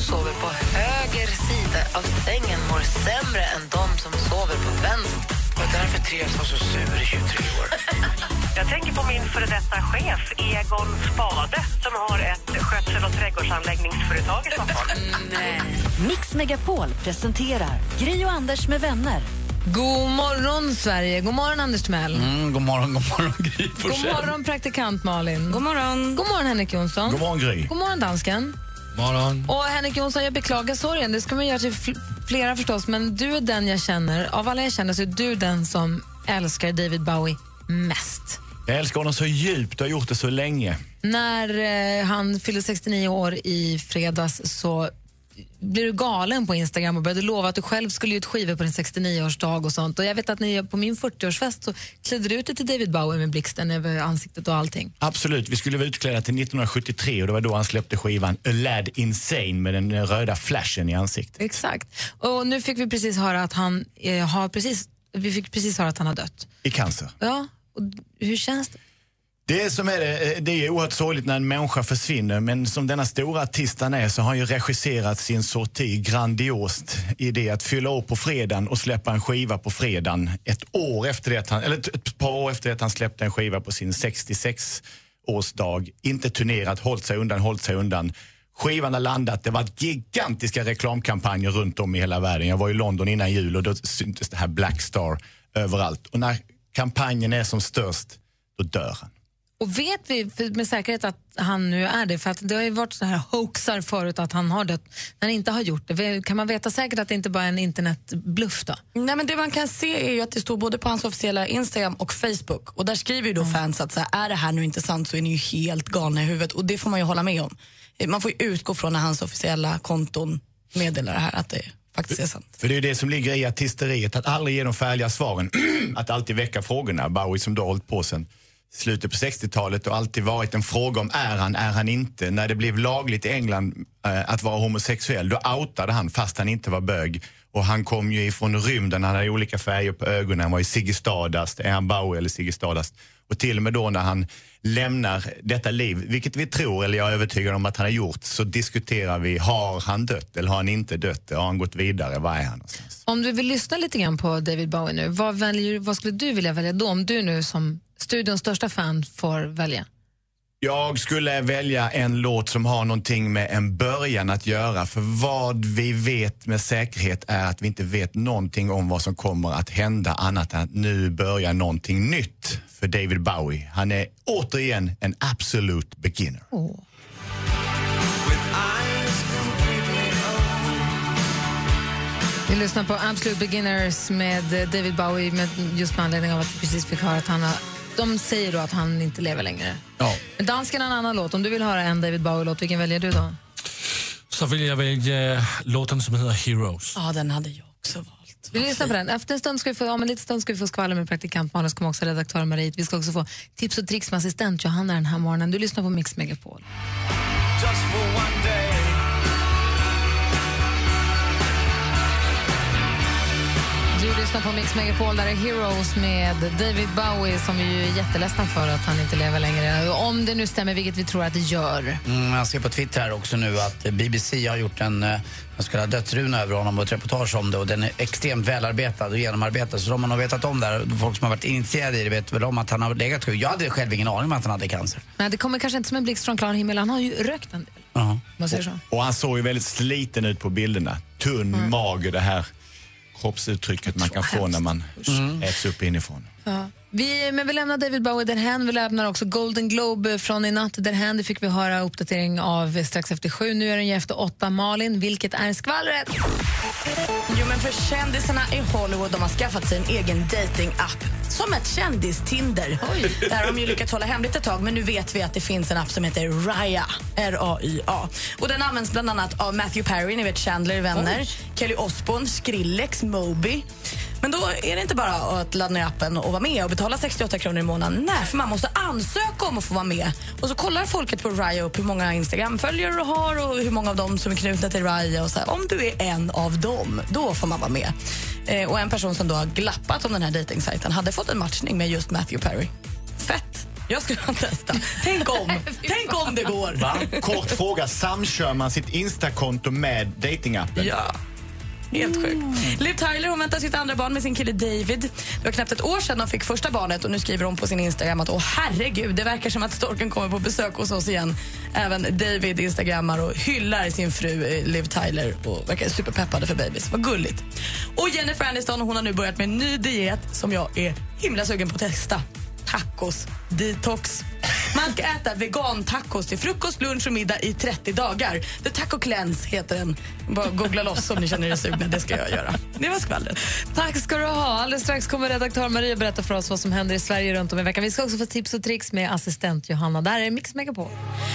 sover på höger sida av sängen mår sämre än de som sover på vänster. Och därför Therese var så sur i 23 år. Jag tänker på min före detta chef, Egon Spade som har ett skötsel och trädgårdsanläggningsföretag i Stockholm. Mix Megapol presenterar Gri och Anders med vänner. God morgon, Sverige. God morgon, Anders Timell. Mm, god morgon, god morgon Gry God morgon, praktikant Malin. God morgon, God morgon Henrik Jonsson. God morgon Gry. God morgon, dansken. Morgon. Och Henrik Jonsson, jag beklagar sorgen. Det ska man göra till fl- flera förstås, men du är den jag känner. Av alla jag känner så är du den som älskar David Bowie mest. Jag älskar honom så djupt och har gjort det så länge. När eh, han fyllde 69 år i fredags så blev du galen på Instagram och började lova att du själv skulle ut skivor på din 69-årsdag och sånt. Och jag vet att ni på min 40-årsfest så klädde du ut dig till David Bowie med blixten över ansiktet och allting. Absolut, vi skulle vara utklädda till 1973 och det var då han släppte skivan A Lad Insane med den röda flashen i ansiktet. Exakt. Och nu fick vi precis höra att han eh, har precis vi fick precis höra att han har dött. I cancer. Ja, och hur känns det? Det som är det, eh, det är oerhört sorgligt när en människa försvinner men som denna stora artist han är så har han ju regisserat sin sorti grandiost i det att fylla år på fredagen och släppa en skiva på fredagen ett år efter det att han, eller ett- par år efter det att han släppte en skiva på sin 66-årsdag. Inte turnerat, hållt sig undan, hållt sig undan. Skivan har landat, det var gigantiska reklamkampanjer runt om i hela världen. Jag var i London innan jul och då syntes det här Black Star överallt. Och när kampanjen är som störst, då dör han. Och vet vi med säkerhet att han nu är det? För att det har ju varit så här hoaxar förut att han har dött när han inte har gjort det. Kan man veta säkert att det inte bara är en internetbluff då? Nej, men det man kan se är ju att det står både på hans officiella Instagram och Facebook. Och Där skriver ju då fans att så här, är det här nu inte sant så är ni ju helt galna i huvudet. Och det får man ju hålla med om. Man får ju utgå från när hans officiella konton meddelar det här att det faktiskt är sant. För det är det som ligger i artisteriet, att aldrig ge de färdiga svaren. att alltid väcka frågorna. Bowie som då har hållit på sen slutet på 60-talet och alltid varit en fråga om är han, är han inte. När det blev lagligt i England eh, att vara homosexuell, då outade han fast han inte var bög. Och han kom ju ifrån rymden, han hade olika färger på ögonen, han var ju Ziggy Stardust, är han Bowie eller Ziggy Stardust? Och till och med då när han lämnar detta liv, vilket vi tror, eller jag är övertygad om att han har gjort, så diskuterar vi, har han dött eller har han inte dött? Har han gått vidare? Var är han någonstans? Om du vill lyssna lite grann på David Bowie nu, vad, väljer, vad skulle du vilja välja då? Om du nu som studions största fan får välja. Jag skulle välja en låt som har någonting med en början att göra. För vad vi vet med säkerhet är att vi inte vet någonting om vad som kommer att hända annat än att nu börjar någonting nytt för David Bowie. Han är återigen en absolute beginner. Vi lyssnar på Absolute Beginners med David Bowie med, just med anledning av att vi precis fick höra att han har, de säger då att han inte lever längre. Ja. Men Dansken har en annan låt. Om du vill höra en David Bowie-låt, vilken väljer du då? Så vill jag välja låten som heter Heroes. Ja, den hade jag också valt. Vi lyssnar på den. Efter en stund ska vi få, om en liten stund ska vi få skvaller med praktikant Malin, kommer också redaktör Marie. Vi ska också få tips och tricks med assistent Johanna den här morgonen. Du lyssnar på Mix Megapol. Du lyssnar på Mix Megapol, där är Heroes med David Bowie som vi ju är jätteledsna för att han inte lever längre. Om det nu stämmer, vilket vi tror att det gör. Mm, jag ser på Twitter här också nu att BBC har gjort en, eh, en så kallad dödsruna över honom och ett reportage om det och den är extremt välarbetad och genomarbetad så de har nog vetat om det här. Folk som har varit initierade i det vet väl om att han har legat sjuk. Jag hade själv ingen aning om att han hade cancer. Men det kommer kanske inte som en blixt från klar himmel. Han har ju rökt en del. Man säger så. Och han såg ju väldigt sliten ut på bilderna. Tunn, mager, det här kroppsuttrycket man kan få när man äts upp inifrån. Ja. Vi, men vi lämnar David Bowie därhän. Vi lämnar också Golden Globe från i natt därhän. Det fick vi höra uppdatering av strax efter sju. Nu är den ju efter åtta. Malin, vilket är skvallret? Jo, men för kändisarna i Hollywood de har skaffat sig en egen dating-app. Som ett kändis-Tinder. Det här har de ju lyckats hålla hemligt ett tag, men nu vet vi att det finns en app som heter Raya. R-A-Y-A. Och den används bland annat av Matthew Perry, ni vet Chandler Vänner. Kelly Osbourne, Skrillex, Moby. Men då är det inte bara att ladda ner appen och vara med och betala 68 kronor i månaden. Nej, för man måste ansöka om att få vara med. Och så kollar folket på Raya upp hur många Instagram-följare du har och hur många av dem som är knutna till Raya. Och så här, om du är en av dem, då får man vara med. Eh, och en person som då har glappat om den här dejtingsajten hade fått en matchning med just Matthew Perry. Fett! Jag skulle ha testat. Tänk om! Tänk om det går! Va? Kort fråga, samkör man sitt Instakonto med datingappen? Ja. Helt sjukt. Liv Tyler hon väntar sitt andra barn med sin kille David. Det var knappt ett år sedan de fick första barnet och nu skriver hon på sin Instagram att åh herregud, det verkar som att storken kommer på besök hos oss igen. Även David instagrammar och hyllar sin fru eh, Liv Tyler och verkar superpeppade för babys. Vad gulligt. Och Jennifer Aniston hon har nu börjat med en ny diet som jag är himla sugen på att testa. Tacos detox. Man ska äta vegan-tacos till frukost, lunch och middag i 30 dagar. The Taco Cleanse heter den. Bara googla loss om ni känner er sugna. Det ska jag göra. Det var skvallret. Tack ska du ha. Alldeles strax kommer redaktör Maria berätta för oss vad som händer i Sverige runt om i veckan. Vi ska också få tips och tricks med assistent Johanna. Där är Mix Megapol.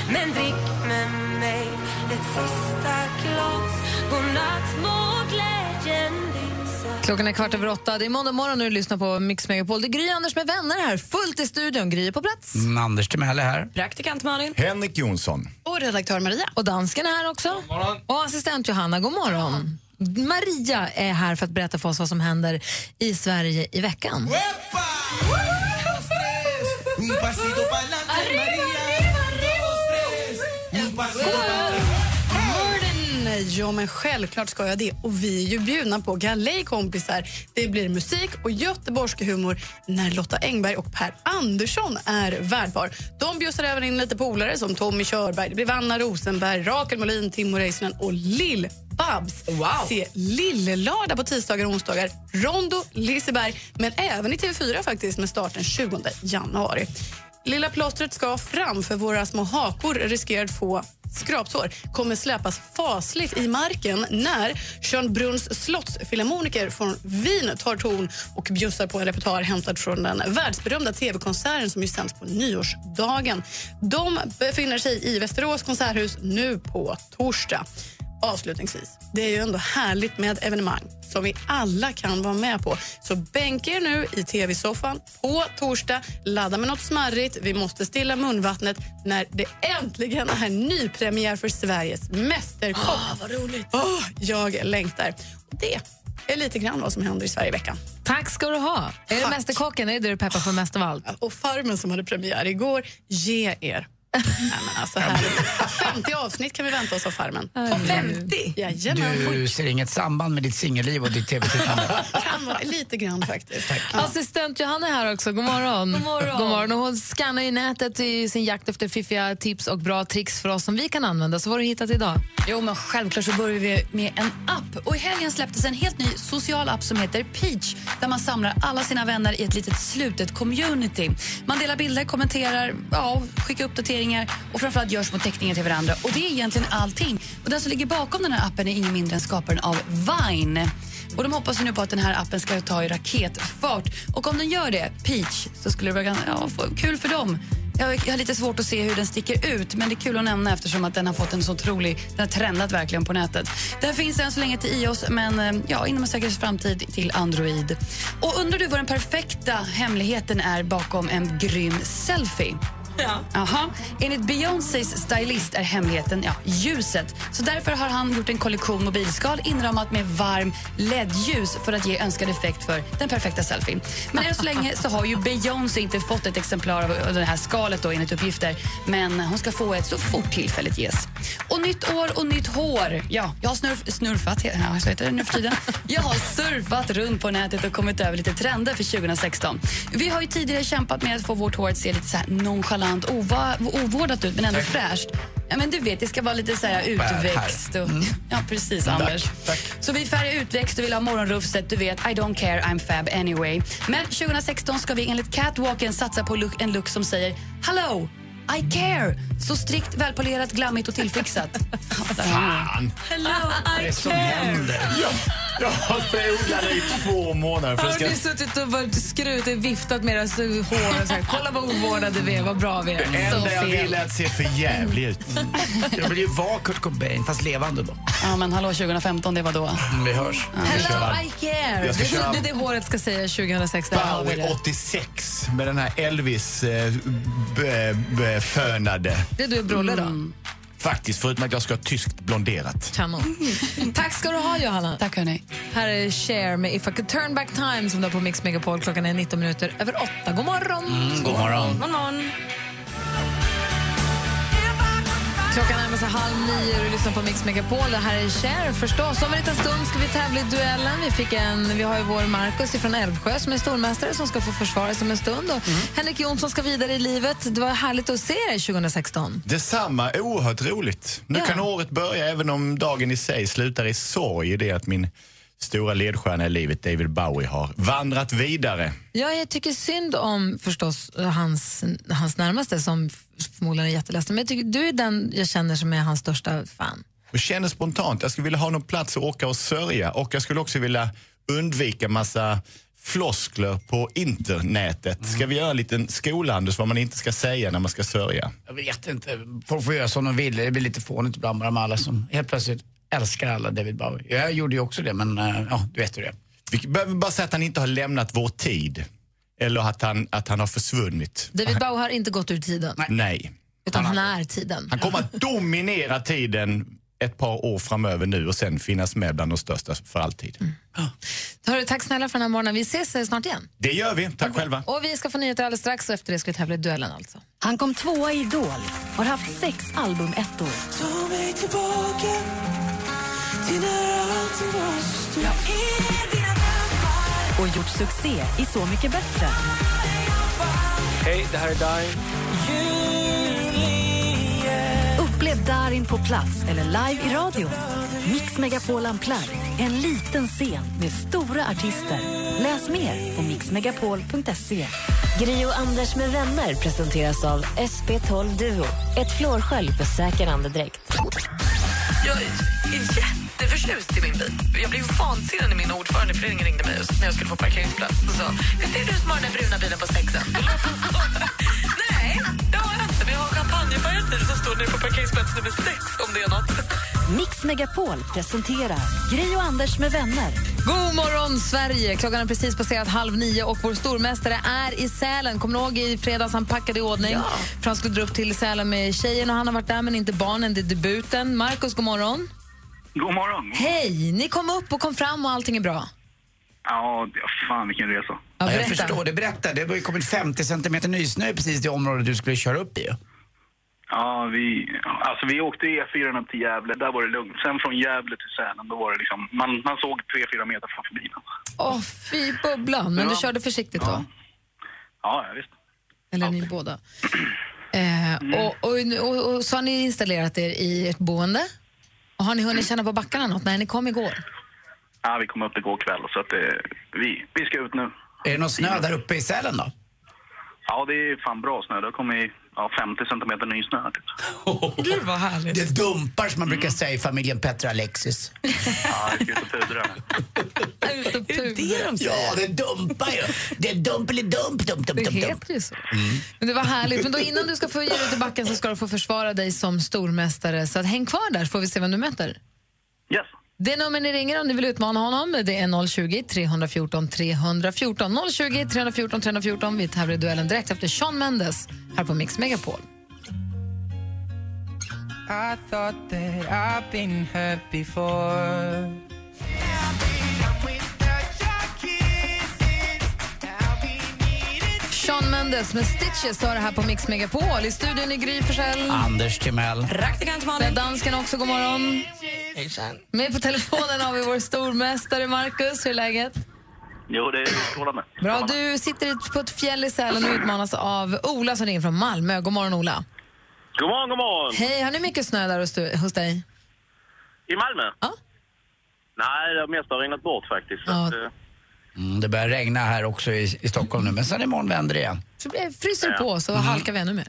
Men drick med mig ett sista glas Godnatt må glädjen lysa Klockan är kvart över åtta. Det är måndag morgon och du lyssnar på Mix Megapol. Det är Gry Anders med vänner här. Fullt i studion. Gry är på plats. Mm, Anders Timell är här. Praktikant Malin. Henrik Jonsson. Och redaktör Maria. Och dansken är här också. Och assistent Johanna, god morgon. Maria är här för att berätta för oss vad som händer i Sverige i veckan. Hörden, ja men självklart ska jag det. Och vi är ju bjudna på galejkompisar. Det blir musik och göteborgsk humor när Lotta Engberg och Per Andersson är värdpar. De bjussar även in lite polare som Tommy Körberg, det blir Vanna Rosenberg, Rakel Molin, Timo Räisänen och Lill Babs. Wow. Se Lillelördag på tisdagar och onsdagar. Rondo, Liseberg, men även i TV4 faktiskt med starten 20 januari. Lilla plåstret ska fram för våra små hakor riskerar att få skrapsår kommer släpas fasligt i marken när Schönbrunns slottsfilharmoniker från Wien tar ton och bjussar på en repertoar hämtad från den världsberömda tv-konserten som ju sänds på nyårsdagen. De befinner sig i Västerås konserthus nu på torsdag. Avslutningsvis, det är ju ändå härligt med evenemang som vi alla kan vara med på. Så bänka er nu i tv-soffan på torsdag. Ladda med något smarrigt. Vi måste stilla munvattnet när det äntligen är nypremiär för Sveriges Mästerkock. Ah, vad roligt. Åh, jag längtar. Och det är lite grann vad som händer i Sverige i veckan. Tack ska du ha. Är det Tack. Mästerkocken? Är det det du peppar för mest av allt? Och Farmen som hade premiär igår, ge er. Nej, men alltså, härligt. 50 avsnitt kan vi vänta oss av Farmen. 50? Jajamän. Du ser inget samband med ditt singelliv och ditt tv-tittande? Kan vara lite grann faktiskt. Ja. Assistent Johanna är här också. God morgon. God morgon. God morgon. Och hon scannar ju nätet i sin jakt efter fiffiga tips och bra tricks för oss som vi kan använda. Så vad har du hittat idag? Jo, men självklart så börjar vi med en app. Och I helgen släpptes en helt ny social app som heter Peach där man samlar alla sina vänner i ett litet slutet community. Man delar bilder, kommenterar, ja, skickar uppdateringar och framförallt gör små teckningar till varandra. Och Det är egentligen allting. Och Den som ligger bakom den här appen är ingen mindre än skaparen av Vine. Och De hoppas ju nu på att den här appen ska ta i raketfart. Och om den gör det, Peach, så skulle det vara ja, kul för dem. Jag, jag har lite svårt att se hur den sticker ut, men det är kul att nämna eftersom att den har fått en så otrolig... Den har trendat verkligen på nätet. Den finns än så länge till iOS, men eh, ja, inom en säker framtid till Android. Och undrar du vad den perfekta hemligheten är bakom en grym selfie? Ja. Aha. Enligt Beyoncés stylist är hemligheten ja, ljuset. Så därför har han gjort en kollektion mobilskal inramat med varm LED-ljus för att ge önskad effekt för den perfekta selfien. Men än så länge så har ju Beyoncé inte fått ett exemplar av det här skalet då, enligt uppgifter. Men hon ska få ett så fort tillfället ges. Och nytt år och nytt hår. Ja, jag har snurf, snurfat, ja, så heter det nu för tiden. Jag har surfat runt på nätet och kommit över lite trender för 2016. Vi har ju tidigare kämpat med att få vårt hår att se lite så här nonchalant, ova, ovårdat ut men ändå fräscht. Ja, men du vet, det ska vara lite så här utväxt. Och, ja, precis, Anders. Så vi färgar utväxt och vill ha morgonrufset. Du vet, I don't care, I'm fab anyway. Men 2016 ska vi enligt Catwalken satsa på look, en look som säger Hello, I care. Så strikt, välpolerat, glammigt och tillfixat. Fan! Hello, Vad är det som händer? Jag har odlat det i två månader. För Har att ska... du suttit och varit skrutit, viftat med era hår och sagt kolla vad ovårdade vi är, vad bra vi är. Det enda jag fel. vill är att se för jävlig ut. Jag vill ju vara Kurt Cobain, fast levande då. Ja, men hallå, 2015, det var då. Mm, vi hörs. Hello I care. Jag ska Det är köra- det, det håret ska säga 2006. Där har vi Bowie det. 86 med den här Elvis eh, det är du Brolle då? Faktiskt, förutom att jag ska ha tyskt blonderat. Kanon. Tack ska du ha, Johanna. Tack, hörni. Här är Cher med If I could turn back time som du har på Mix Megapol. Klockan är 19 minuter över 8. God morgon! Mm, god morgon. God morgon. Klockan närmar sig halv nio och du lyssnar på Mix Megapol. Det här är Cher förstås. Om en liten stund ska vi tävla i duellen. Vi, fick en, vi har ju vår Markus från Älvsjö som är stormästare som ska få försvara sig om en stund. Och Henrik Jonsson ska vidare i livet. Det var härligt att se dig 2016. Detsamma, oerhört roligt. Nu Ja. kan året börja även om dagen i sig slutar i sorg det att min stora ledstjärna i livet, David Bowie, har vandrat vidare. Ja, jag tycker synd om förstås hans, hans närmaste som förmodligen är jätteledsen. Men jag tycker, du är den jag känner som är hans största fan. Och känner spontant, jag skulle vilja ha någon plats att åka och sörja och jag skulle också vilja undvika massa floskler på internetet. Ska vi göra en liten skolandus vad man inte ska säga när man ska sörja? Jag vet inte. Folk får göra som de vill. Det blir lite fånigt ibland bara med alla som helt plötsligt älskar alla David Bowie. Jag gjorde ju också det, men eh, ja, du vet hur det är. Vi behöver bara säga att han inte har lämnat vår tid. Eller att han, att han har försvunnit. David Bauer har inte gått ur tiden, Nej. utan han är tiden. Han kommer att dominera tiden ett par år framöver nu och sen finnas med bland de största för alltid. Hörru, tack snälla för den här morgonen. Vi ses eh, snart igen. Det gör vi. Tack själva. Och vi ska få nyheter alldeles strax och efter det ska vi tävla i duellen alltså. Han kom tvåa i Idol, har haft sex albumettor. Och gjort succé i Så mycket bättre. Hej, det här är Darin. Upplev Darin på plats eller live i radio. Mix Megapol Unplugged, en liten scen med stora artister. Läs mer på mixmegapol.se. Gri och Anders med vänner presenteras av SP12 Duo. Ett flårskölj för säker andedräkt. Jag är jätteförtjust i min bil. Jag blev vansinnig när min ordförande i föreningen ringde mig när jag skulle få parkeringsplats och sa det är du som har den där bruna bilen på sexen. Nej, det har jag inte. Men jag har champagnefärgad bil som står nere på parkeringsplats nummer sex om det är något. Mix Megapol presenterar Gri och Anders med vänner. God morgon, Sverige! Klockan är precis passerat halv nio och vår stormästare är i Sälen. Kommer du ihåg i fredags han packade i ordning för han skulle dra upp till Sälen med tjejen och han har varit där men inte barnen. Det är debuten. Markus, god morgon. God morgon. Hej! Ni kom upp och kom fram och allting är bra. Ja, ja, fan vilken resa. Ja, jag förstår det. Berätta. Det har ju kommit 50 centimeter nysnö precis i det område du skulle köra upp i. ju. Ja, vi, alltså vi åkte E4 upp till Gävle, där var det lugnt. Sen från Gävle till Sälen, då var det liksom, man, man såg tre fyra meter framför bilen. Åh, fy bubblan. Men du Ja. körde försiktigt då? Ja, ja visst. Eller ni båda. Eh, och, och, och, och så har ni installerat er i ett boende. Och har ni hunnit känna på backarna något? när ni kom igår. Ja, vi kom upp igår kväll, så att det, vi, vi ska ut nu. Är det någon snö där uppe i Sälen då? Ja, det är fan bra snö. Det har kommit ja, 50 centimeter nysnö typ. Gud vad härligt. Det dumpar som man brukar säga i familjen Petra Alexis. Ja, ut och pudra. Ut och pudra. Ja, det dumpar ju. Det är dumpelidump, dump, dump, Det dump, dump. heter ju så. Men det var härligt. Men då innan du ska få ge dig till backen så ska du få försvara dig som stormästare. Så att häng kvar där så får vi se vem du möter. Yes. Det nummer ni ringer om ni vill utmana honom det är 020 314 314. 020 314 314. Vi tävlar i duellen direkt efter Sean Mendes här på Mix Megapol. I thought that I've been hurt before. Sean Mendes med Stitches har det här på Mix Megapol. I studion i Gry Forssell. Anders Timell. Praktikant Malin. Dansken också, god morgon. Med på telefonen har vi vår stormästare Markus. Hur är läget? Jo, det är strålande. Bra, du sitter på ett fjäll i Sälen och utmanas av Ola som ringer från Malmö. God morgon Ola. God morgon, god morgon. Hej, har ni mycket snö där hos, du, hos dig? I Malmö? Ja. Nej, det har mest har regnat bort faktiskt. Så Ja. att, eh, Mm, det börjar regna här också i, i Stockholm nu, men sen imorgon vänder det igen. Så blir- fryser det på så halkar vi ännu mer.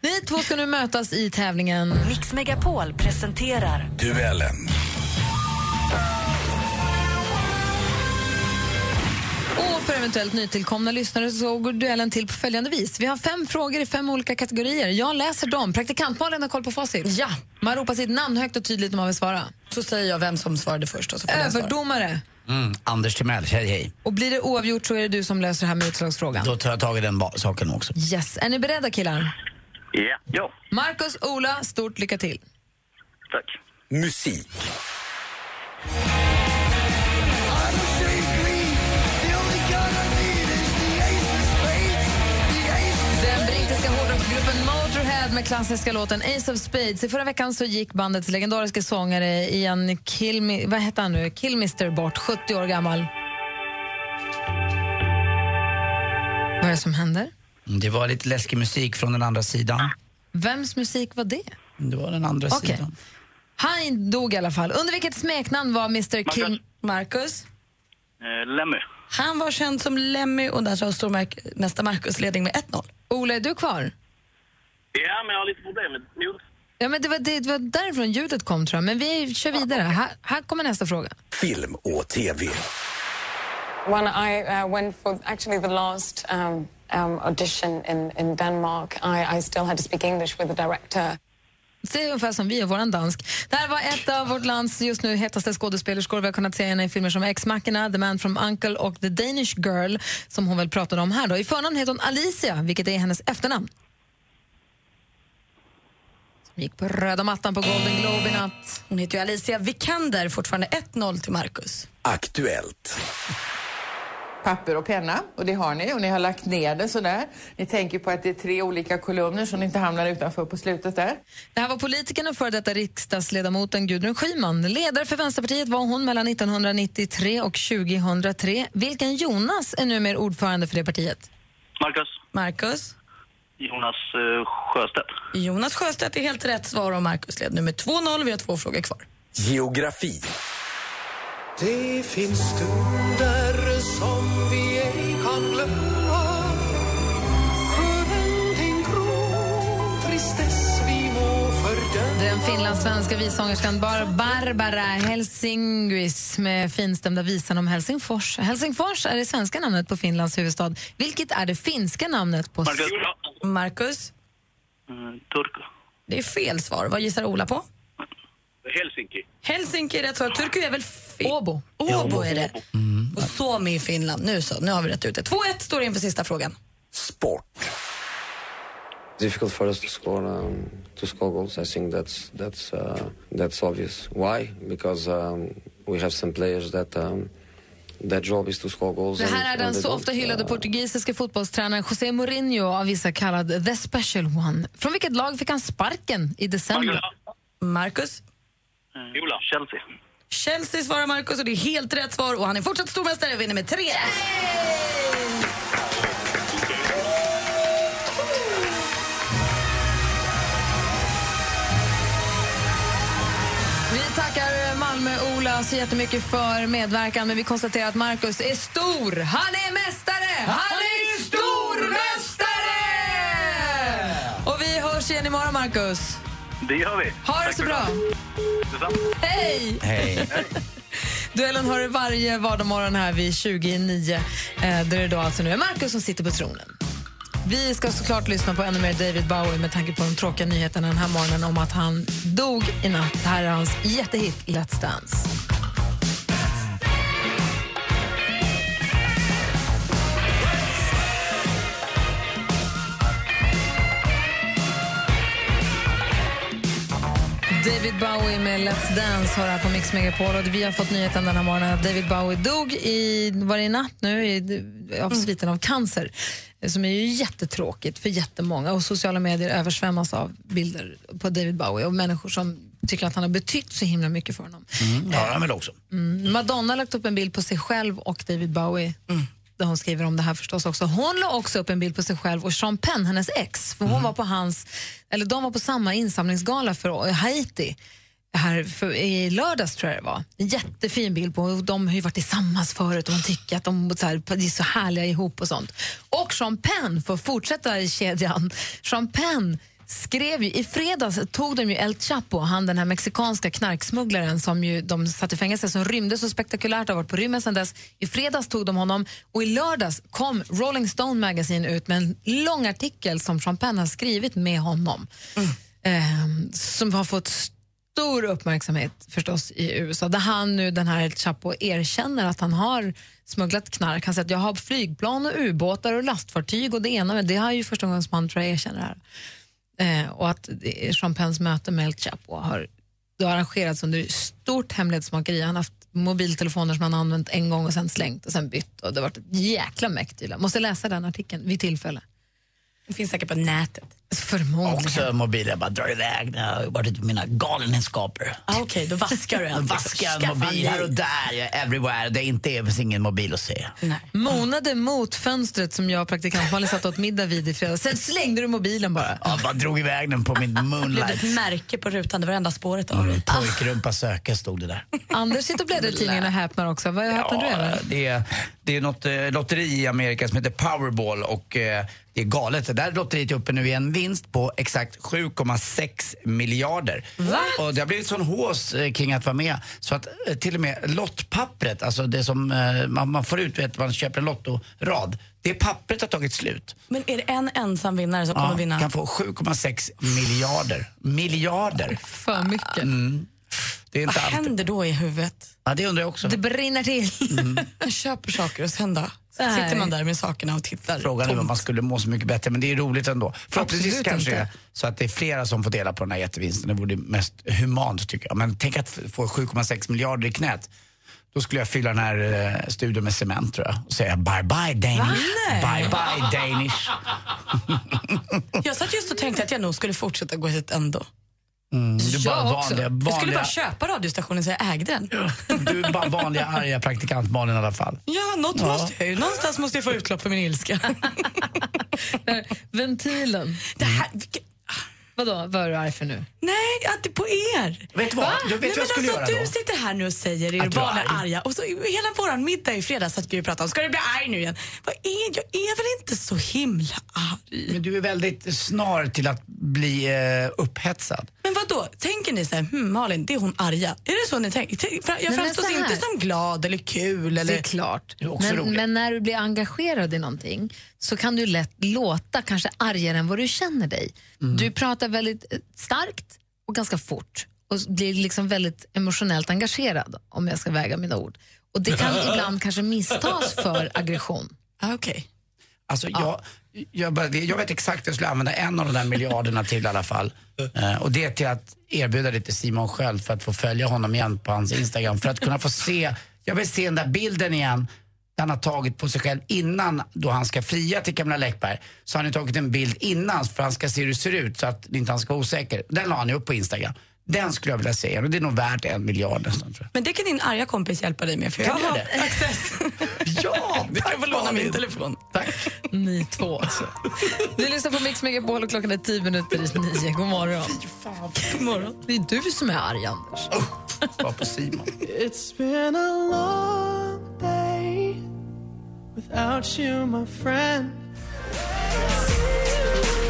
Ni två ska nu mötas i tävlingen. Mix Megapol presenterar Duellen. för eventuellt nytillkomna lyssnare så går duellen till på följande vis. Vi har fem frågor i fem olika kategorier. Jag läser dem. Praktikantmalen har koll på facit. Ja. Man ropar sitt namn högt och tydligt när man vill svara. Så säger jag vem som svarade först. Och så får. Överdomare. Mm, Anders Timell, hej hej. Och blir det oavgjort så är det du som löser det här med utslagsfrågan. Då tar jag tag i den saken också. Yes. Är ni beredda killar? Ja. Ja. Marcus, Ola, stort lycka till. Tack. Musik. Med klassiska låten Ace of Spades. I förra veckan så gick bandets legendariska sångare Ian Kilmi, vad heter han nu? Kilmister bort, 70 år gammal. Vad är det som händer? Mm, Det var lite läskig musik från den andra sidan. Vems musik var det? Det var den andra Okej. sidan. Han dog i alla fall. Under vilket smeknamn var Mr Kim... Marcus? Eh, Lemmy. Han var känd som Lemmy och där tar stormästare Marcus ledning med 1-0. Ola, är du kvar? Ja, men jag har lite problem med ljud. Ja, men det, var, det var därifrån ljudet kom, tror jag. Men vi kör vidare. Här, här kommer nästa fråga. Film och TV. When I uh, went for actually the last um, um, audition in, in Denmark, I, I still had to speak English with the director. Det är ungefär som vi och våran dansk. Det här var ett av vårt lands just nu hetaste skådespelerskor. Vi har kunnat se henne i filmer som Ex-Machina, The Man from Uncle och The Danish Girl som hon väl pratade om här. Då. I förnamn heter hon Alicia, vilket är hennes efternamn. Som gick på röda mattan på Golden Globe i natt. Hon heter ju Alicia Vikander, fortfarande 1-0 till Marcus. Aktuellt. papper och penna och det har ni och ni har lagt ner det sådär. Ni tänker på att det är tre olika kolumner så ni inte hamnar utanför på slutet där. Det här var politikern och före detta riksdagsledamoten Gudrun Schyman. Ledare för Vänsterpartiet var hon mellan 1993 och 2003. Vilken Jonas är numera ordförande för det partiet? Marcus. Marcus? Jonas eh, Sjöstedt. Jonas Sjöstedt är helt rätt svar och Marcus led nu med 2-0. Vi har två frågor kvar. Geografi. Det finns stunder finlandssvenska vissångerskan Bar Barbara Helsingvis med finstämda visan om Helsingfors. Helsingfors är det svenska namnet på Finlands huvudstad. Vilket är det finska namnet på... Marcus. Marcus? Mm, Turku. Det är fel svar. Vad gissar Ola på? Helsinki. Helsinki är rätt svar. Turku är väl fel? Åbo. Åbo är det. Och Suomi i Finland. Nu så, nu har vi rätt ut det. 2-1 står det inför sista frågan. Difficult for us to score um, to score goals. I think that's that's uh, that's obvious. Why? Because um, we have some players that um, their job is to score goals. Det här är den så ofta hyllade portugisiska fotbollstränaren José Mourinho, av vissa kallad the special one. Från vilket lag fick han sparken i december? Marcus? Ola. Chelsea. Chelsea svarar Marcus och det är helt rätt svar och han är fortsatt stormästare och vinner med 3 Malmö-Ola så jättemycket för medverkan men vi konstaterar att Marcus är stor. Han är mästare! Han är stormästare! Och vi hörs igen imorgon, Marcus. Det gör vi. Ha det Tack så för bra. Hej! Hej. Duellen har du varje vardagsmorgon här vid 29. Eh, där det då alltså nu är Marcus som sitter på tronen. Vi ska såklart lyssna på ännu mer David Bowie med tanke på de tråkiga nyheterna den här morgonen om att han dog i natt. Här är hans jättehit Let's Dance. David Bowie med Let's Dance har här på Mix Megapol. Och vi har fått nyheten den här morgonen att David Bowie dog i, var det i natt nu, i, av sviten av cancer. Som är ju jättetråkigt för jättemånga och sociala medier översvämmas av bilder på David Bowie och människor som tycker att han har betytt så himla mycket för honom. Mm, har han väl också. Mm. Madonna har lagt upp en bild på sig själv och David Bowie. Där hon skriver om det här förstås också. Hon la också upp en bild på sig själv och Sean Penn, hennes ex. För hon var på hans, eller de var på samma insamlingsgala för Haiti här för, i lördags tror jag det var. En jättefin bild på och De har ju varit tillsammans förut och man tycker att de så här, är så härliga ihop och sånt. Och för att fortsätta i kedjan, Penn skrev ju, i fredags tog de ju El Chapo, han den här mexikanska knarksmugglaren som ju de satt i fängelse, som rymde så spektakulärt har varit på rymmen sedan dess. I fredags tog de honom och i lördags kom Rolling Stone Magazine ut med en lång artikel som Penn har skrivit med honom. Eh, som har fått stor uppmärksamhet förstås i USA där han nu, den här El Chapo, erkänner att han har smugglat knark. Han säger att jag har flygplan och ubåtar och lastfartyg och det ena, med det har ju första gången som han tror jag erkänner det här. Eh, och att det Sean Penns möte med El Chapo har, det har arrangerats under stort hemlighetsmakeri. Han har haft mobiltelefoner som han har använt en gång och sen slängt och sen bytt. Och det har varit ett jäkla mäktigt. Måste läsa den artikeln vid tillfälle. Det finns säkert på nätet. Förmodligen. Också mobiler, jag bara drar iväg när jag har varit ute på mina galenskaper. Ah, Okej, då vaskar du allt. vaskar mobil här och där, jag är everywhere. Det är inte det finns ingen mobil att se. Monade mot fönstret som jag och praktikant Malin satt åt middag vid i fredags. Sen slängde du mobilen bara. Jag bara drog iväg den på min Det blev moonlight. ett märke på rutan, det var enda spåret av Mm. Pojkrumpa söka stod det där. Anders sitter och bläddrar i tidningen och häpnar också. Vad häpnar du över? det är, det är något eh, lotteri i Amerika som heter Powerball och eh, det är galet. Det där lotteriet är uppe nu i en vinst på exakt 7,6 miljarder. Och det har blivit sån hås eh, kring att vara med så att eh, till och med lottpappret, alltså det som eh, man, man får ut vet man köper en lottorad, det pappret har tagit slut. Men är det en ensam vinnare som kommer Ja, vinna? kan få 7,6 miljarder. Miljarder. För mycket. Mm. Det är inte Vad allt. händer då i huvudet? Ja, det undrar jag också. Det brinner till. Man köper saker och sen då? Nej. Sitter man där med sakerna och tittar. Frågan är om tomt. man skulle må så mycket bättre, men det är roligt ändå. Förhoppningsvis Absolut kanske inte. så att det är flera som får dela på den här jättevinsten. Det vore mest humant tycker jag. Men tänk att få 7,6 miljarder i knät. Då skulle jag fylla den här eh, studion med cement tror jag och säga bye bye Danish. Bye bye Danish. Jag satt just och tänkte att jag nog skulle fortsätta gå hit ändå. Mm, du är bara jag också. vanliga, Jag skulle vanliga, bara köpa radiostationen så jag ägde den. du är bara vanliga arga praktikant Malin i alla fall. Ja, något Ja. måste jag ju. Någonstans måste jag få utlopp för min ilska. Ventilen. Det här, Vadå, vad är du arg för nu? nej, att det är på er. Vet du vad? Va? Vet nej, vad jag skulle men alltså, göra Du då? sitter här nu och säger er du är arga och så hela våran middag i fredags att vi pratade om, ska du bli arg nu igen? Vad är, jag är väl inte så himla arg? Men du är väldigt snar till att bli eh, upphetsad. Men vad då? Tänker ni så här, hm, Malin, det är hon arga? Är det så ni tänker? Jag framstår inte som glad eller kul eller... Det är klart. är också Men, roligt. men när du blir engagerad i någonting så kan du lätt låta kanske argare än vad du känner dig. Mm. Du pratar väldigt eh, starkt och ganska fort och blir liksom väldigt emotionellt engagerad om jag ska väga mina ord. Och det kan ibland kanske misstas för aggression. Ah, Okej. Alltså, jag, jag, bara- jag vet exakt hur jag skulle använda en av de där miljarderna till i alla fall. Eh, och det är till att erbjuda det till Simon Sköld för att få följa honom igen på hans Instagram. För att kunna få se, jag vill se den där bilden igen han har tagit på sig själv innan då han ska fria till Camilla Läckberg. Så har han ju tagit en bild innan för att han ska se hur det ser ut så att inte han ska vara osäker. Den la han upp på Instagram. Den skulle jag vilja se och det är nog värt en miljard nästan tror Men det kan din arga kompis hjälpa dig med för jag jag har det? access. Ja, Du kan få låna min telefon. Tack. Ni två alltså. Du lyssnar på Mix Megapol och klockan är tio minuter i nio. God morgon. God morgon. Det är du som är arg, Anders. Var på Simon. It's been a long without you, my friend.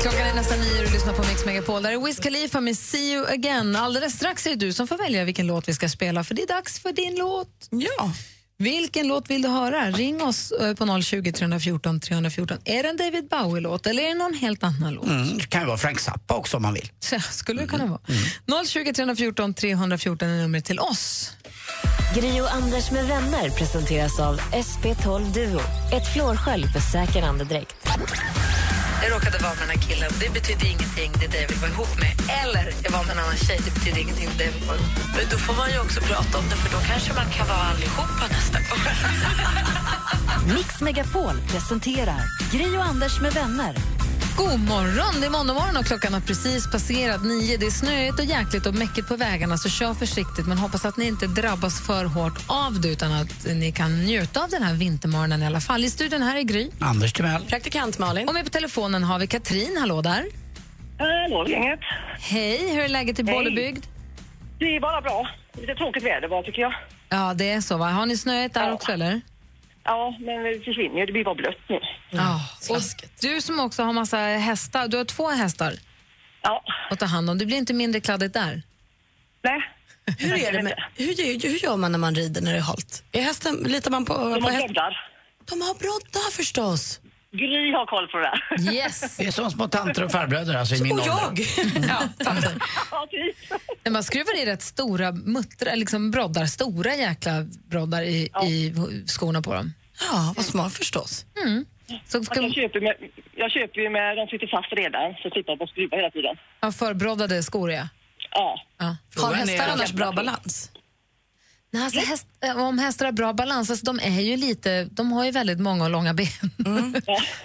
Klockan är nästan nio och du lyssnar på Mix Megapol. Där är Wiz Khalifa med See you again. Alldeles strax är det du som får välja vilken låt vi ska spela, för det är dags för din låt. Ja. Vilken låt vill du höra? Ring oss eh, på 020 314 314. Är det en David Bowie-låt eller är det någon helt annan låt? Mm, det kan ju vara Frank Zappa också om man vill. Så, skulle det kunna vara. 020 314 314 är numret till oss. Gri och Anders med vänner presenteras av SP12 Duo. Ett flårskölj för säker andedräkt. Jag råkade vara med den här killen. Det betyder ingenting, det David var ihop med. Eller jag var med en annan tjej, det betyder ingenting, det David var ihop med. Men då får man ju också prata om det, för då kanske man kan vara allihopa nästa gång. Mix Megapol presenterar Gri och Anders med vänner. God morgon! Det är måndag morgon och klockan har precis passerat nio. Det är snöigt och jäkligt och mäckigt på vägarna, så kör försiktigt. Men hoppas att ni inte drabbas för hårt av det utan att ni kan njuta av den här vintermorgonen i alla fall. I studion här är Gry. Anders Timell. Praktikant Malin. Och med på telefonen har vi Katrin. Hallå där. Hallå, gänget. Hej, hur är läget i. Bollebygd? Det är bara bra. Lite tråkigt väder bara, tycker jag. Ja, det är så. Va? Har ni snöigt där också, eller? Ja, men det försvinner ju. Det blir bara blött nu. Ja. Och du som också har massa hästar, du har två hästar. ja. och ta hand om. Det blir inte mindre kladdigt där. Nej. Hur, är det med, hur, gör- hur gör man när man rider när det är halt? Är hästen, litar man på, De har broddar. De har broddar förstås. Gry har koll på det där. Yes! Det är som små tanter och farbröder alltså, i min Och ålder. jag. Ja, tanter. Men man skruvar i rätt stora muttrar, liksom broddar, stora jäkla broddar i, i skorna på dem. Ja, vad smart förstås. Mm. Så ska, jag, köper med, jag köper ju med, de sitter fast redan, så slipper jag bara skruva hela tiden. ja, förbroddade skor, ja. Ja. ja. Har Frågan hästar annars bra balans? Nej, alltså häst, eh, om hästar har bra balans, alltså de är ju lite, de har ju väldigt många och långa ben.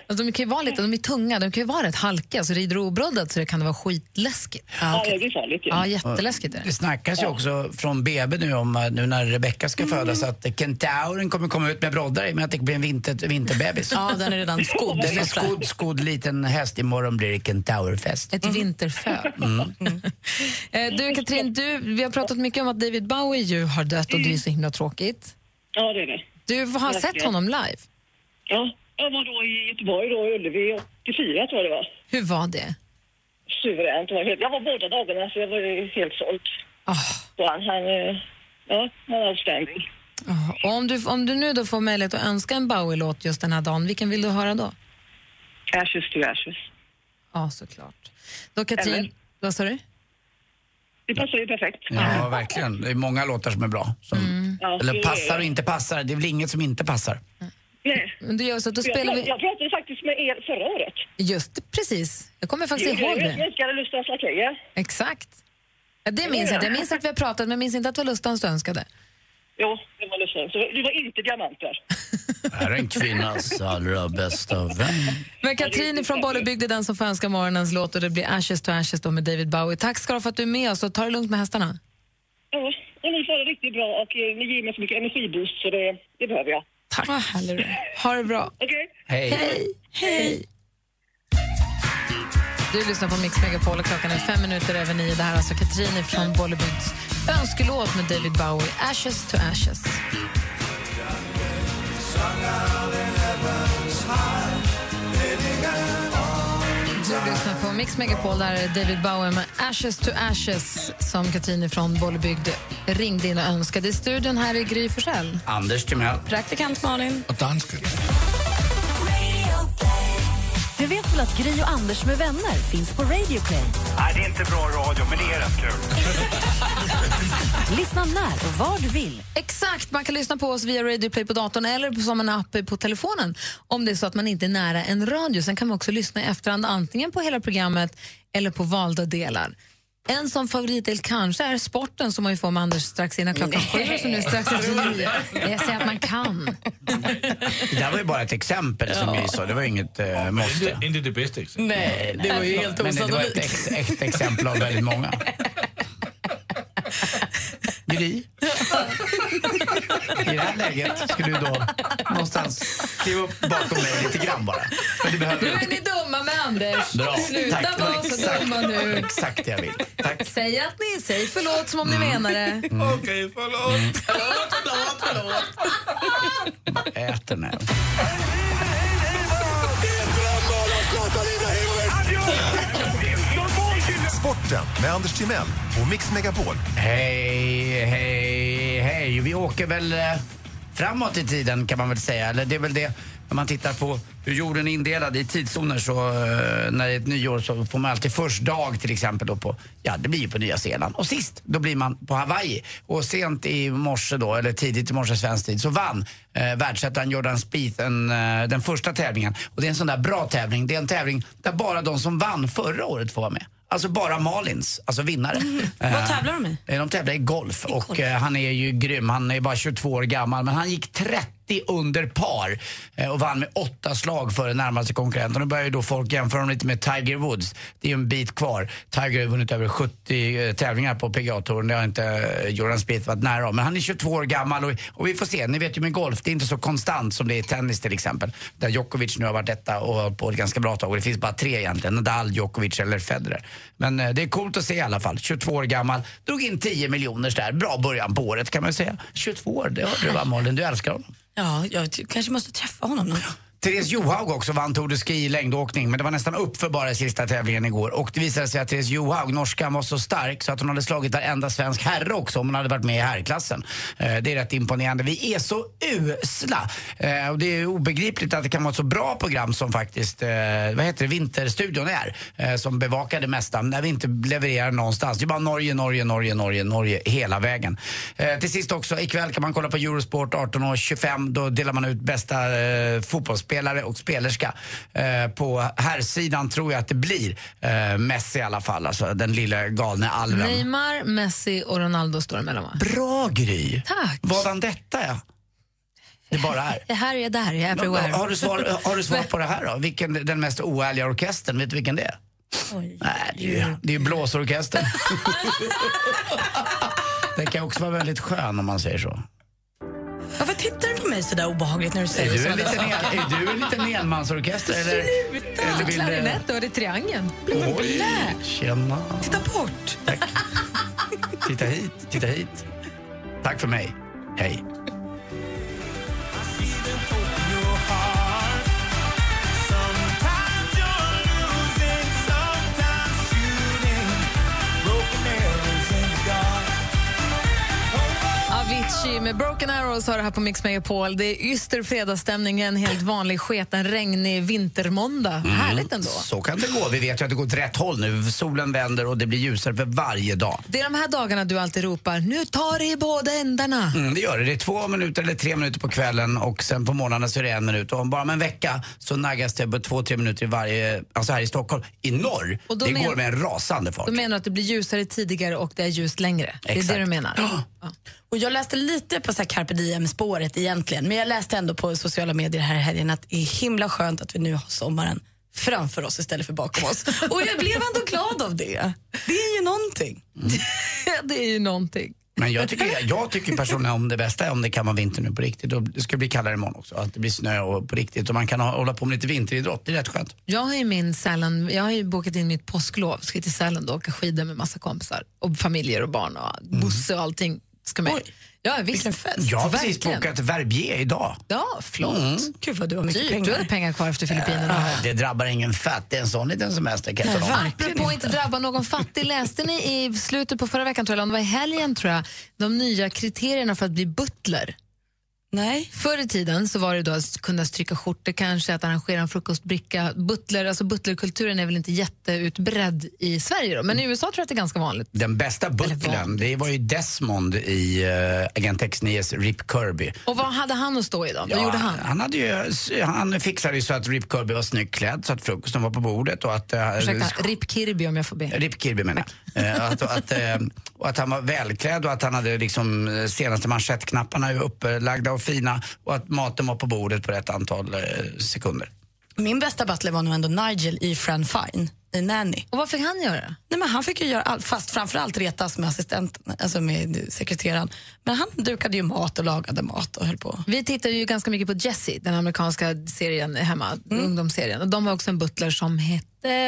alltså de kan ju vara lite, de är tunga, de kan ju vara rätt halkiga, så rider du obroddad så det kan vara skitläskigt. Ja, det är farligt ju. Ja, jätteläskigt är Det det. snackas ju också från BB nu om nu när Rebecca ska födas att kentauren kommer komma ut med broddar i men att det blir en vinter, vinterbebis. Ja, den är redan skodd. Den är skodd, skodd liten häst. Imorgon blir det kentaurfest. Ett vinterfö. Mm. Eh, Du Katrin, du, vi har pratat mycket om att David Bowie ju har dött och det är så himla tråkigt. Ja, det är det. Du har sett honom live. Ja, jag var då i Göteborg, då, Ullevi, 84 tror jag det var. Hur var det? Suveränt. Var Jag var båda dagarna, så jag var helt såld. Så han, han, eh, ja, han är outstanding. Ja, Och om du, om du nu då får möjlighet att önska en Bowie-låt just den här dagen, vilken vill du höra då? Ashes to ashes. Ja, såklart. Då Katrin, Eller? vad sa du? Det passar ju perfekt. Ja, verkligen. Det är många låtar som är bra. Som, Mm. Eller passar och inte passar. Det är väl inget som inte passar. Nej. Men du gör så att då Jag, spelar prat- vi... jag pratade faktiskt med er förra året. Just det, precis. Jag kommer faktiskt Jo, ihåg Jag det. önskade Lustans Lakejer. Exakt. Ja, det minns jag. Jag minns att vi har pratat, men jag minns inte att det var Lustans du önskade. Jo, det var Lustan. Så det var inte diamanter. Är en kvinnas allra bästa vän. Men Katrin från Bollebygd är den som får önska morgonens låt och det blir Ashes to Ashes då med David Bowie. Tack ska du för att du är med oss och ta det lugnt med hästarna. Ja, och ni får det riktigt bra och eh, ni ger mig så mycket energiboost så det, det behöver jag. Tack. Vad härlig du är. Ha det bra. Okej? Hej. Hej. Hej. Du lyssnar på Mix Megapol och klockan är fem minuter över nio. Det här är alltså Katrin från Bollebygds önskelåt med David Bowie, Ashes to Ashes. Du lyssnar på Mix Megapol, där är David Bowie med Ashes to Ashes som Katrin från Bollebygd ringde in och önskade. I studion här är Gry Forssell. Anders Timell. Praktikant Malin. Och dansken. Du vet väl att Gry och Anders med vänner finns på Radio Play? Nej, det är inte bra radio, men det är rätt kul. Lyssna när och var du vill. Exakt, man kan lyssna på oss via Radio Play på datorn eller som en app på telefonen om det är så att man inte är nära en radio. Sen kan man också lyssna i efterhand antingen på hela programmet eller på valda delar. En sån favoritdel kanske är sporten som man ju får med Anders strax innan klockan sju som nu är strax efter nio. Jag säger att man kan. Det där var ju bara ett exempel som Gry sa. Det var inget uh, måste. Inte, inte det bästa exemplet. Nej, det var ju helt Men det var ett, osannolikt. ex, ett exempel av väldigt många. Gry? I det här läget ska du då någonstans kliva upp bakom mig lite grann bara. Men du behöver Nu är ni dumma med Anders. Bra. Sluta Tack. Vara så exakt- dumma nu. Exakt det jag vill. Tack. Säg att ni säg förlåt som om ni menar det. Okej, förlåt. Förlåt, förlåt, förlåt. Äter nu. Sporten med Anders Timell och Mix Megapol. Hej, hej, hej. Vi åker väl eh, framåt i tiden kan man väl säga. Eller det är väl det, när man tittar på hur jorden är indelad i tidszoner så eh, när det är ett nyår så får man alltid först dag till exempel då på, ja det blir ju på Nya Zeeland. Och sist, då blir man på Hawaii. Och sent i morse då, eller tidigt i morse svensk tid, så vann eh, världsettan Jordan Spieth den, eh, den första tävlingen. Och det är en sån där bra tävling. Det är en tävling där bara de som vann förra året får vara med. Alltså bara Malins, alltså vinnare. Eh, Vad tävlar de i? De tävlar i golf och eh, han är ju grym. Han är bara 22 år gammal men han gick 30 under par eh, och vann med åtta slag före närmaste konkurrenten. Nu börjar ju då folk jämföra honom lite med Tiger Woods. Det är ju en bit kvar. Tiger har vunnit över 70 eh, tävlingar på PGA-touren. Det har inte eh, Jordan Spieth varit nära om. Men han är 22 år gammal och, och vi får se. Ni vet ju med golf, det är inte så konstant som det är i tennis till exempel. Där Djokovic nu har varit detta och hållit på ett ganska bra tag. Och det finns bara tre egentligen. Nadal, Djokovic eller Federer. Men det är coolt att se i alla fall. 22 år gammal. Drog in 10 miljoner där. Bra början på året kan man säga. 22 år, det hörde du va Malin? Du älskar honom. Ja, jag kanske måste träffa honom någon gång. Therese Johaug också vann Tour de Ski i längdåkning men det var nästan upp för bara i sista tävlingen igår. Och det visade sig att Therese Johaug, norskan, var så stark så att hon hade slagit varenda svensk herre också om hon hade varit med i herrklassen. Eh, det är rätt imponerande. Vi är så usla! Eh, och det är obegripligt att det kan vara ett så bra program som faktiskt, eh, vad heter det, Vinterstudion är. Eh, som bevakar det mesta när vi inte levererar någonstans. Det är bara Norge, Norge, Norge, Norge, Norge hela vägen. Eh, till sist också, ikväll kan man kolla på Eurosport 18.25. Då delar man ut bästa eh, fotbollsspelare och spelerska. Eh, på herrsidan tror jag att det blir eh, Messi i alla fall, alltså den lilla galne alven. Neymar, Messi och Ronaldo står emellan va? Bra Gry! Tack! Vadan detta ja. Det bara är. Är här, är där, jag är everywhere. Har du svar, har du svar på det här då? Vilken den mest oärliga orkestern, vet du vilken det är? Nej, det är ju, det är blåsorkestern. Den kan också vara väldigt skön om man säger så. Varför tittar du på mig så där obehagligt när du Är säger du så en liten, en, är du en liten enmansorkester? Eller, Sluta! eller vill du- Klarinett, då är det triangeln. Oj, tjena. Titta bort! Tack. Titta hit, titta hit. Tack för mig. Hej. Broken Arrows har det här på Mix Megapol. Det är yster fredagsstämning, en helt vanlig sketen, regnig vintermåndag. Härligt ändå. Så kan det gå. Vi vet ju att det går åt rätt håll nu. Solen vänder och det blir ljusare för varje dag. Det är de här dagarna du alltid ropar nu tar det i båda ändarna. Mm, det gör det. Det är två minuter eller tre minuter på kvällen och sen på morgonen så är det en minut. Och om bara om en vecka så naggas det på två, tre minuter i varje, alltså här i Stockholm. I norr, Och det men- går med en rasande fart. Då menar du att det blir ljusare tidigare och det är ljust längre? Det är Exakt. det du menar? Ja. Och jag läste lite på så här carpe diem-spåret egentligen, men jag läste ändå på sociala medier här i helgen att det är himla skönt att vi nu har sommaren framför oss istället för bakom oss. Och jag blev ändå glad av det. Det är ju någonting. det är ju någonting. Men jag tycker, jag tycker personligen om det bästa är om det kan vara vinter nu på riktigt. Och det ska bli kallare imorgon också. Att det blir snö och på riktigt och man kan ha, hålla på med lite vinteridrott. Det är rätt skönt. Jag har ju min Sälen, jag har ju bokat in mitt påsklov, ska till Sälen då, åka skidor med massa kompisar och familjer och barn och Bosse och allting ska med. Ja, visst. Jag har precis Verkligen. bokat Verbier idag. Ja, flott. Mm. Gud vad du har mycket Dyrt. pengar. Du hade pengar kvar efter Filippinerna. Det drabbar ingen fatt. Det är en sån liten semester kan jag om. Apropå inte drabba någon fattig, läste ni i slutet på förra veckan, tror jag, eller om det var i helgen, tror jag, de nya kriterierna för att bli butler? Nej. Förr i tiden så var det då att kunna stryka skjortor, kanske att arrangera en frukostbricka. Butler, alltså butlerkulturen är väl inte jätteutbredd i Sverige, då, men i USA tror jag att det är ganska vanligt. Den bästa butlern, det var ju Desmond i uh, Agent X9s Rip Kirby. Och vad hade han att stå i då? Vad gjorde han? Han, hade ju, han fixade ju så att Rip Kirby var snyggt klädd, så att frukosten var på bordet och att... Uh, Ursäkta, Rip Kirby om jag får be. Rip Kirby menar jag. Eh, att, att, eh, och att han var välklädd och att han hade liksom senaste manschettknapparna upplagda och fina och att maten var på bordet på rätt antal eh, sekunder. Min bästa butler var nog ändå Nigel i Fran Fine, Nanny. Och vad fick han göra? Nej, men han fick ju göra allt, fast framförallt retas med assistenten, alltså med sekreteraren. Men han dukade ju mat och lagade mat och höll på. Vi tittade ju ganska mycket på Jessie, den amerikanska serien hemma, Mm. ungdomsserien. Och de har också en butler som hette,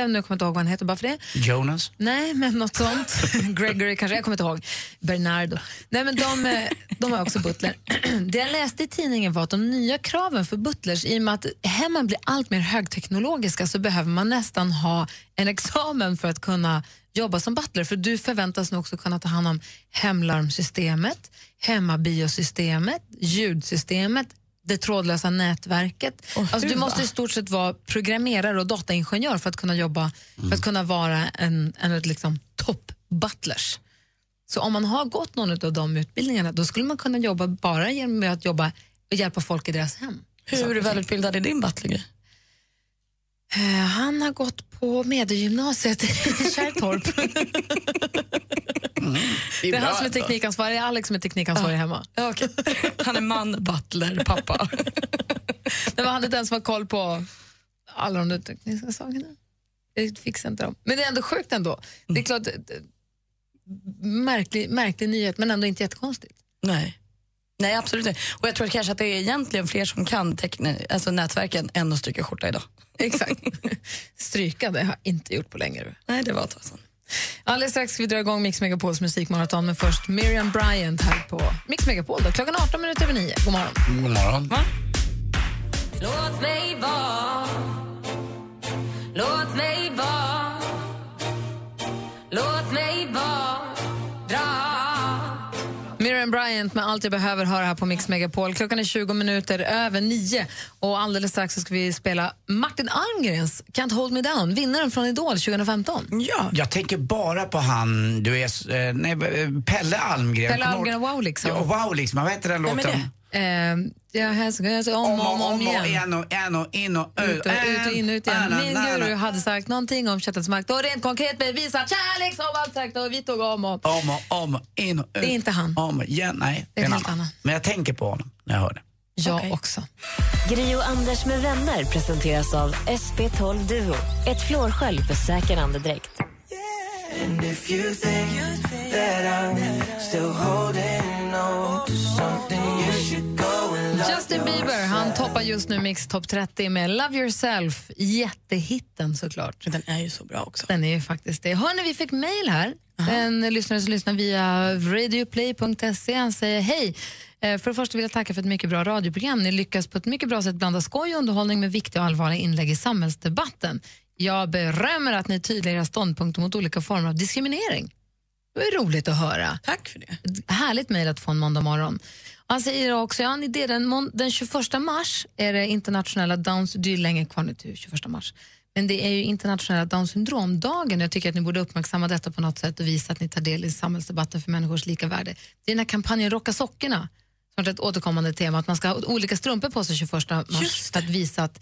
nu kommer jag inte ihåg vad han heter bara för det. Jonas? Nej, men något sånt. Gregory kanske, jag kommer inte ihåg. Bernardo. Nej, men de, eh, de har också butler. Det jag läste i tidningen var att de nya kraven för butlers, i och med att hemmen blir allt mer högteknologiska så behöver man nästan ha en examen för att kunna jobba som butler. För du förväntas nu också kunna ta hand om hemlarmsystemet, hemmabiosystemet, ljudsystemet, det trådlösa nätverket. Alltså, du måste i stort sett vara programmerare och dataingenjör för att kunna jobba, för att kunna vara en, en liksom, topp-butlers. Så om man har gått någon av de utbildningarna då skulle man kunna jobba bara genom att jobba och hjälpa folk i deras hem. Hur välutbildad är din butler? Eh, Han har gått på Mediegymnasiet i Kärrtorp. det är han som är teknikansvarig, Alex som är teknikansvarig hemma. Ja, okej. Han är man, butler, pappa. Det var han inte ens som har koll på alla de där tekniska sakerna. Jag fixar inte dem. Men det är ändå sjukt ändå. Det är klart, eh, märklig, märklig nyhet men ändå inte jättekonstigt. Nej. Nej, absolut inte. Och jag tror kanske att det är egentligen fler som kan teckna, alltså nätverken än att stryka skjorta idag. Exakt. Stryka det har jag inte gjort på länge. Nej, det var ett tag sedan. Alldeles strax ska vi dra igång Mix Megapols musikmaraton, men först Miriam Bryant här på Mix Megapol. Då. Klockan 18 minuter över 9. God morgon. God morgon. Va? Låt mig vara, låt mig Bryant med Allt jag behöver höra här på Mix Megapol. Klockan är 20 minuter över nio och alldeles strax så ska vi spela Martin Almgrens Can't hold me down, vinnaren från Idol 2015. Ja. Jag tänker bara på han, du är, eh, nej, eh, Pelle Almgren. Pelle Almgren och Wow liksom. Ja, wow liksom. Vad heter den Vem är låten? Eh, jag hälsar om och om, om, igen. igen och en och in och Ut och ut och in och ut igen. Min guru hade sagt någonting om köttets makt och rent konkret bevisat kärlek som allt sagt och vi tog om och... Om och om, in och ut. Det är inte han. Om igen, nej. Det är en annan. Men jag tänker på honom när jag hör det. Jag också. Gri och Anders med vänner presenteras av SP12 Duo. Ett flårskölj för säker andedräkt. And Justin Bieber han toppar just nu Mix Top 30 med Love yourself, jättehitten såklart. Den är ju så bra också. Den är ju faktiskt det. Hörni, vi fick mejl här. En lyssnare som lyssnar via radioplay.se. Han säger hej. Eh, För det första vill jag tacka för ett mycket bra radioprogram. Ni lyckas på ett mycket bra sätt blanda skoj och underhållning med viktiga och allvarliga inlägg i samhällsdebatten. Jag berömmer att ni tydliggör era ståndpunkter mot olika former av diskriminering. Det är roligt att höra. Tack för det. Härligt mejl att få en måndag morgon. Han säger också, ja, en idé, den, den 21 mars är det internationella Downs, det är länge kvar nu till 21 mars, men det är ju internationella Downs syndromdagen och jag tycker att ni borde uppmärksamma detta på något sätt och visa att ni tar del i samhällsdebatten för människors lika värde. Det är den här kampanjen Rocka sockorna som är ett återkommande tema, att man ska ha olika strumpor på sig 21 mars för att visa att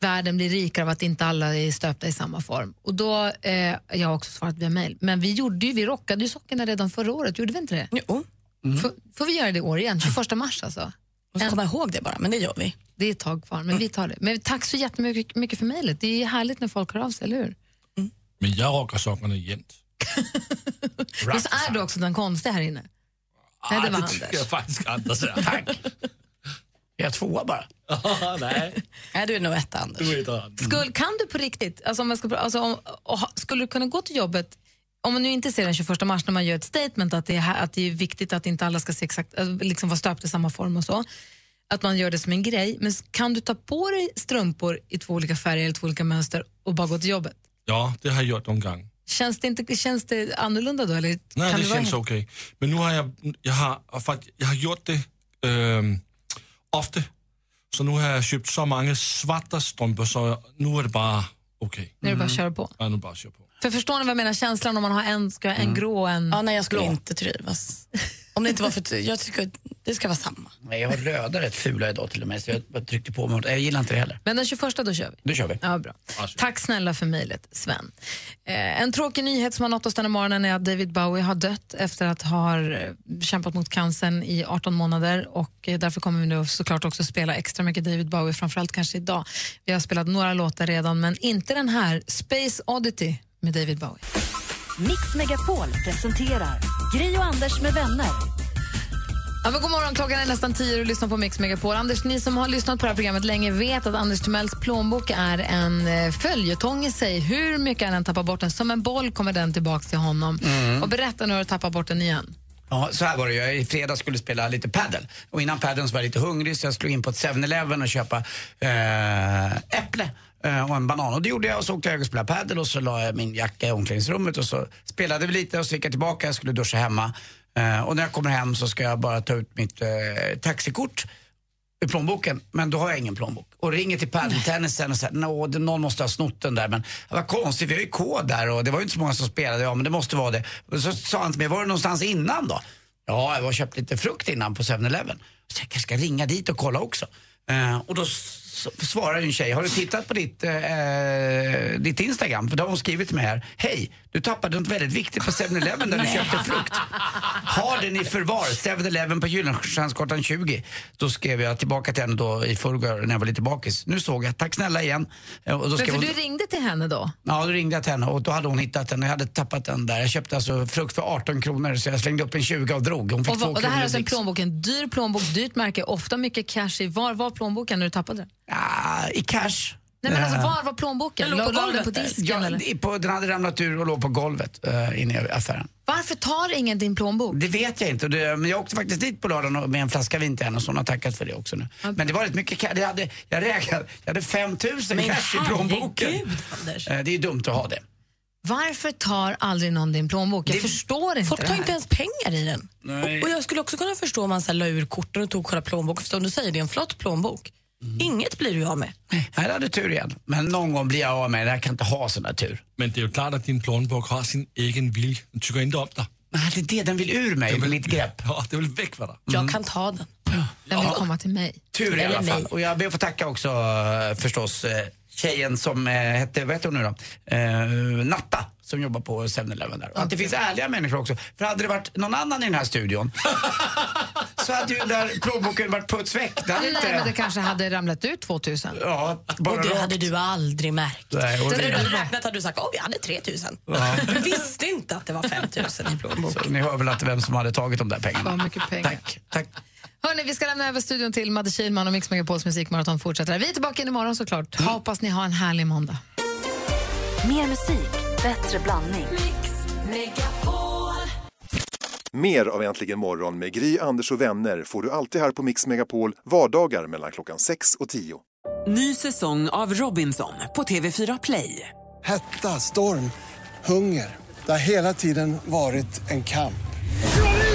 världen blir rikare av att inte alla är stöpta i samma form. Och då, eh, jag har också svarat via mail, men vi, gjorde ju, vi rockade ju sockorna redan förra året, gjorde vi inte det? Jo. Får, får vi göra det i år igen? 21 mars alltså? Måste komma ihåg det bara, men det gör vi. Det är ett tag kvar, men vi tar det. Men tack så jättemycket mycket för mejlet. Det är härligt när folk hör av sig, eller hur? Men jag rockar sockorna jämt. Visst är du också den konstiga här inne? Nej, det var det Anders. tycker jag faktiskt Anders är. Tack. Jag är tvåa bara. Nej, Nej, du är nog etta, Anders. du han. Skulle, kan du på riktigt, alltså om ska, alltså om, och skulle du kunna gå till jobbet om man nu inte ser den 21 mars när man gör ett statement att det är, att det är viktigt att inte alla ska se exakt, äh, liksom vara stöpta i samma form och så, att man gör det som en grej, men kan du ta på dig strumpor i två olika färger eller två olika mönster och bara gå till jobbet? Ja, det har jag gjort någon gång. Känns det, inte, känns det annorlunda då? Eller Nej, kan det vara känns okej. Men nu har jag, jag, har, faktiskt, jag har gjort det ehm, ofta. Så nu har jag köpt så många svarta strumpor så nu är det bara okej. Nu är det bara att köra på. Ja, nu bara kör på. För förstår ni vad jag menar? Känslan om man har en, ska en grå och en Ja, nej, jag skulle blå. inte trivas. Om det inte var för... Jag tycker att det ska vara samma. Nej, jag har röda rätt fula idag till och med så jag tryckte på mig. Jag gillar inte det heller. Men den 21 då kör vi. Då kör vi. Ja, bra. Tack snälla för mejlet, Sven. Eh, en tråkig nyhet som har nått oss den här morgonen är att David Bowie har dött efter att ha eh, kämpat mot cancern i 18 månader och eh, därför kommer vi nu såklart också spela extra mycket David Bowie, framförallt kanske idag. Vi har spelat några låtar redan, men inte den här, Space Oddity med David Bowie. Mix Megapol presenterar Gri och Anders med vänner. Ja, men god morgon, klockan är nästan tio och lyssnar på Mix Megapol. Anders, ni som har lyssnat på det här programmet länge vet att Anders Timells plånbok är en eh, följetong i sig. Hur mycket han än tappar bort den, som en boll kommer den tillbaka till honom. Mm. Och berätta nu har du tappat bort den igen. Ja, så här var det. Jag i fredags skulle spela lite paddel. Och innan paddeln så var jag lite hungrig så jag slog in på ett 7-Eleven och köpa eh, äpple Eh, och en banan. Och det gjorde jag och så åkte jag och spelade padel. och så la jag min jacka i omklädningsrummet och så spelade vi lite och så gick jag tillbaka, jag skulle duscha hemma. Eh, och när jag kommer hem så ska jag bara ta ut mitt eh, taxikort ur plånboken, men då har jag ingen plånbok. Och ringer till padeltennisen och säger Nå, någon måste ha snott den där. Men det var konstigt, vi har ju kod där och det var ju inte så många som spelade. Ja, men det måste vara det. Och så sa han till mig, var det någonstans innan då? Ja, jag var köpt lite frukt innan på 7-Eleven. Så jag kanske ska ringa dit och kolla också. Eh, och då s- svarar ju en tjej, har du tittat på ditt, eh, ditt Instagram? För då har hon skrivit till mig här, hej, du tappade något väldigt viktigt på 7-Eleven där du köpte frukt. Har den i förvar, 7-Eleven på Gyllenstiernsgatan 20. Då skrev jag tillbaka till henne då i förrgår när jag var lite bakis. Nu såg jag, tack snälla igen. Eh, Och då Men för hon, du ringde till henne då? Ja, då ringde jag till henne och då hade hon hittat den. Jag hade tappat den där. Jag köpte alltså frukt för 18 kronor så jag slängde upp en 20 och drog. Hon fick Och, två och det här är alltså en plånbok, en dyr plånbok, dyrt märke, ofta mycket cash i. Var var plånboken när du tappade den? Ja, I cash. Nej men alltså Eh, var var plånboken? Den låg på golvet. på disken ja, eller? på, den hade ramlat ur och låg på golvet uh, inne i affären. Varför tar ingen din plånbok? Det vet jag inte. och Det, men jag åkte faktiskt dit på lördagen och- med en flaska vin till henne och så hon har tackat för det också nu. Men det var rätt mycket cash. Jag hade, jag räknade, jag hade 5 000 Men cash i plånboken. Anders. Eh, Det är dumt att ha det. Varför tar aldrig någon din plånbok? Jag förstår inte Folk det tar inte ens pengar i den. Nej. Och jag skulle också kunna förstå om man så här, la ur korten och tog själva plånboken. För som du säger, det är en flott plånbok. Inget blir du av med. Nej, här hade tur igen. Men någon gång blir jag av med det. Jag kan inte ha sån där tur. Men det är ju klart att din plånbok har sin egen vilja. Den tycker inte om dig. Men det är det, den vill ur mig, Den vill- mitt grepp. Ja, det vill väck med dig. Jag kan ta den. Den vill komma till mig. Tur i alla fall. Och jag ber att få tacka också eh, förstås eh, tjejen som eh, hette, vad heter hon nu då? Eh, Natta som jobbar på 7-Eleven där. Och att det finns ärliga människor också. För hade det varit någon annan i den här studion så hade ju den där plånboken varit puts väck. Det hade Nej, inte... men det kanske hade ramlat ut 2000. Ja, bara och det rakt. hade du aldrig märkt. Nej, och det- när du hade räknat hade du sagt, åh, jag hade 3000. Ja. Du visste inte att det var 5000 i plånboken. Så ni hör väl att vem som hade tagit de där pengarna. Vad mycket pengar. Tack. Tack. Hörrni, vi ska lämna över studion till Madde Kihlman och Mix Megapols musikmaraton fortsätter. Vi är tillbaka in imorgon såklart. Hoppas ni har en härlig måndag. Mer musik, bättre blandning. Mer av Äntligen morgon med Gry, Anders och vänner får du alltid här på Mix Megapol vardagar mellan klockan 6 och 10. Ny säsong av Robinson på TV4 Play. Hetta, storm, hunger. Det har hela tiden varit en kamp.